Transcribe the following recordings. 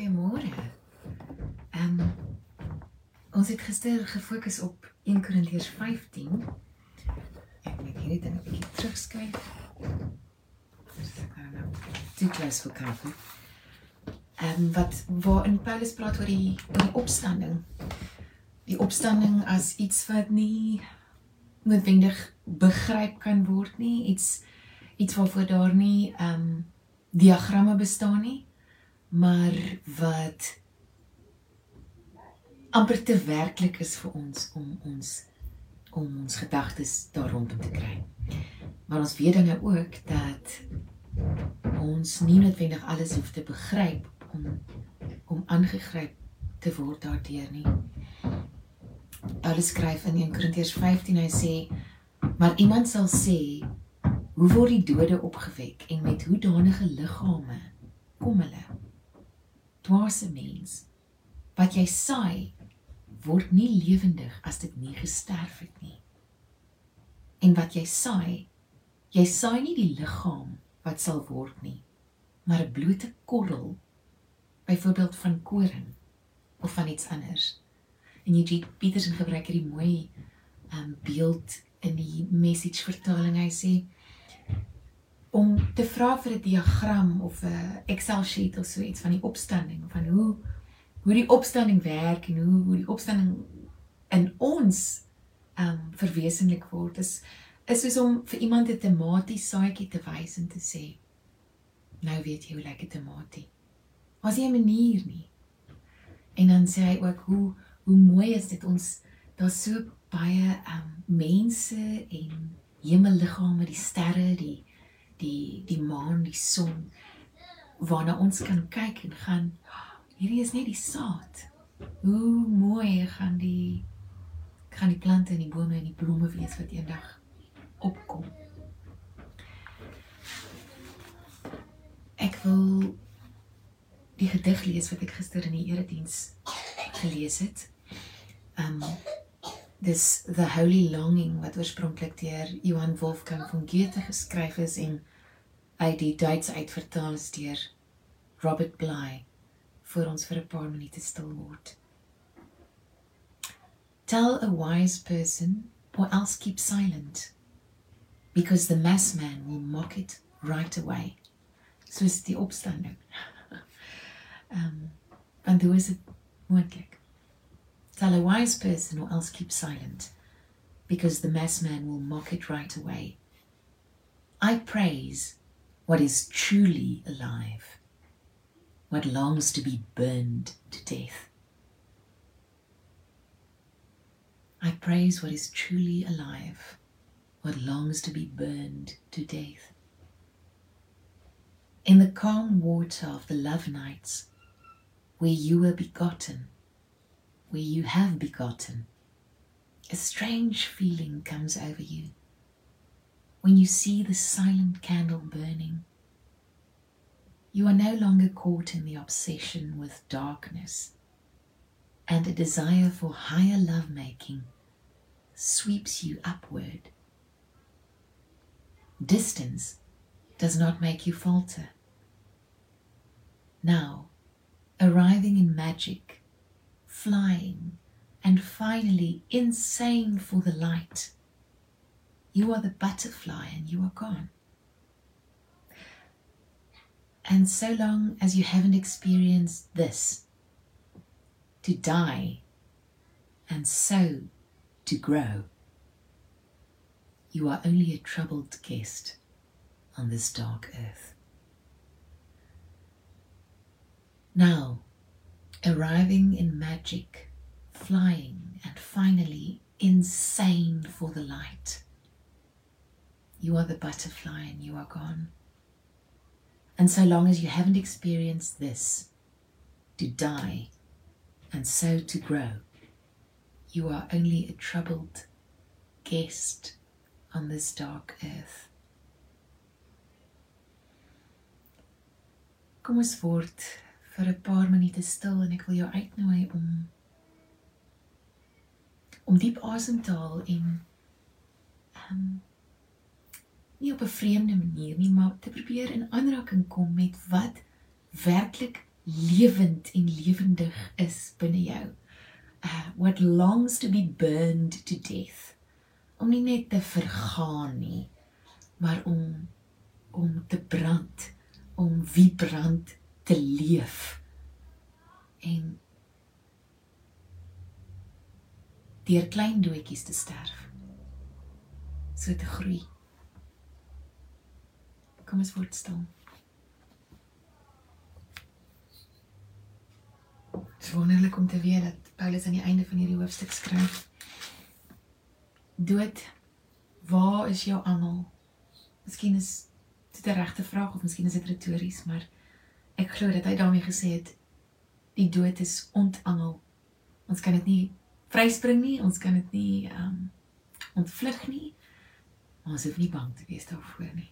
Goeiemôre. Ehm um, ons het gister gefokus op 1 Korintiërs 15. Ek moet hierdie ding 'n bietjie terugskuif. Dis ek nou too close for comfort. Ehm um, wat waar in Paulus praat oor die oor die opstanding. Die opstanding as iets wat nie noodwendig begryp kan word nie, iets iets waarvoor daar nie ehm um, diagramme bestaan nie maar wat amper te werklik is vir ons om ons om ons gedagtes daar rondom te kry. Maar ons weet dan ook dat ons nie noodwendig alles hoef te begryp om om aangegryp te word daardeur nie. Paulus skryf in 1 Korintiërs 15 hy sê maar iemand sal sê hoe word die dode opgewek en met hoe danige liggame kom hulle dwaase mens wat jy saai word nie lewendig as dit nie gesterf het nie. En wat jy saai jy saai nie die liggaam wat sal word nie maar 'n blote korrel byvoorbeeld van koring of van iets anders. En jy Petersen gebruik hierdie mooi um beeld in die message vertaling hy sê om te vra vir 'n diagram of 'n Excel sheet of so iets van die opstanding van hoe hoe die opstanding werk en hoe hoe die opstanding in ons um verwesenlik word is is soos om vir iemand 'n tamatie saadjie te wys en te sê nou weet jy hoe lyk 'n tamatie. Was nie 'n manier nie. En dan sê hy ook hoe hoe mooi is dit ons daar's so baie um mense en hemelliggame, die sterre, die die die maan, die son waarna ons kan kyk en gaan hierdie is net die saad. Hoe mooi gaan die gaan die plante en die bome en die blomme wees wat eendag opkom. Ek wil die gedig lees wat ek gister in die erediens gelees het. Um dis the holy longing wat oorspronklik deur Johann Wolfgang von Goethe geskryf is en uit die Duits uitvertaal deur Robert Bly vir ons vir 'n paar minute stil word. Tell a wise person or else keep silent because the mass man will mock it right away. So is die opstanding. Ehm um, want hoe is dit moontlik? Tell a wise person or else keep silent because the mass man will mock it right away. I praise what is truly alive, what longs to be burned to death. I praise what is truly alive, what longs to be burned to death. In the calm water of the love nights, where you were begotten, where you have begotten, a strange feeling comes over you when you see the silent candle burning. You are no longer caught in the obsession with darkness, and a desire for higher lovemaking sweeps you upward. Distance does not make you falter. Now, arriving in magic, flying, and finally insane for the light you are the butterfly and you are gone. And so long as you haven't experienced this, to die and so to grow, you are only a troubled guest on this dark earth. Now, arriving in magic, flying, and finally insane for the light you are the butterfly and you are gone. And so long as you haven't experienced this, to die and so to grow, you are only a troubled guest on this dark earth. Kom ons word vir 'n paar minute stil en ek wil jou uitnooi om om diep asem te haal en um, nie op 'n vreemde manier nie, maar te probeer in aanraking kom met wat werklik lewend en lewendig is binne jou. Uh what longs to be burned to death. Om nie net te vergaan nie, maar om om te brand, om vibrant te leef. En deur klein doetjies te sterf. So te groei. Kom ons word stil. Dit is wonderlik om te weet dat Paulus aan die einde van hierdie hoofstuk skryf. Dood, waar is jou angel? Miskien is dit 'n regte vraag of miskien is dit retories, maar ek glo dat hy daarmee gesê het die dood is ontangel. Ons kan dit nie vryspring nie, ons kan dit nie ehm um, ontvlug nie. Ons hoef nie bang te wees daarvoor nie.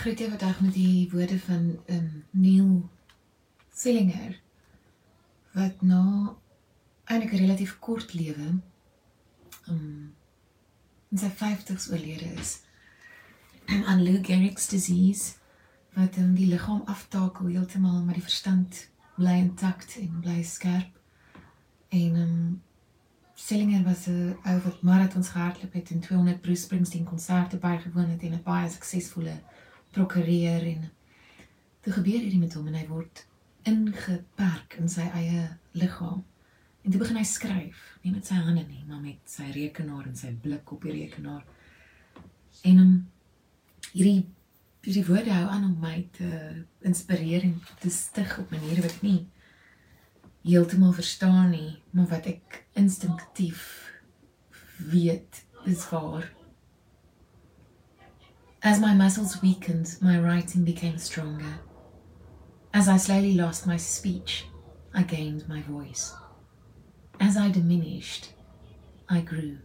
Groet jou vandag met die woorde van um Neil Sillinger wat eintlik 'n relatief kort lewe um in sy 50's oorlede is aan Lou Gehrig's disease wat dan die liggaam aftakel heeltemal maar die verstand bly intakt en bly skerp. En um Sillinger was 'n ou wat marathons gehardloop het en 200 Bruce Springsteen konserte bygewoon het en 'n baie suksesvolle prokureer en toe gebeur hierdie met hom en hy word ingeperk in sy eie liggaam. En toe begin hy skryf, nie met sy hande nie, maar met sy rekenaar en sy blik op die rekenaar. En hom hierdie hierdie woorde hou aan om my te inspireer en te stig op maniere wat ek nie heeltemal verstaan nie, maar wat ek instinktief weet is waar. As my muscles weakened, my writing became stronger. As I slowly lost my speech, I gained my voice. As I diminished, I grew.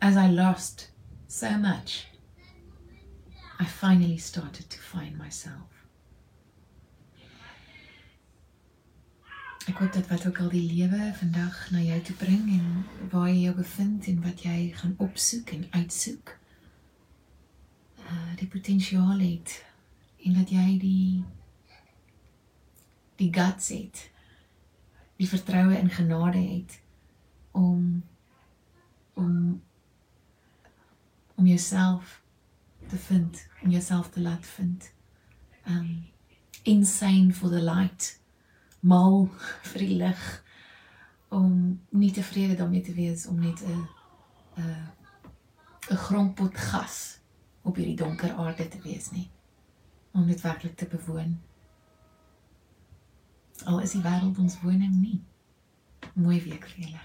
As I lost so much, I finally started to find myself. Ek hoop dat wat ook al die lewe vandag na jou toe bring en waar jy jou bevind en wat jy gaan opsoek en uitsoek, uh die potensiaal het en dat jy die die guts het, die vertroue en genade het om om om jouself te vind, om jouself te laat vind. Um insane for the light mal vir die lig om nie tevrede daarmee te wees om net 'n 'n 'n grondpot gas op hierdie donker aarde te wees nie om dit werklik te bewoon. Al is die wêreld ons woning nie. Mooi week vir julle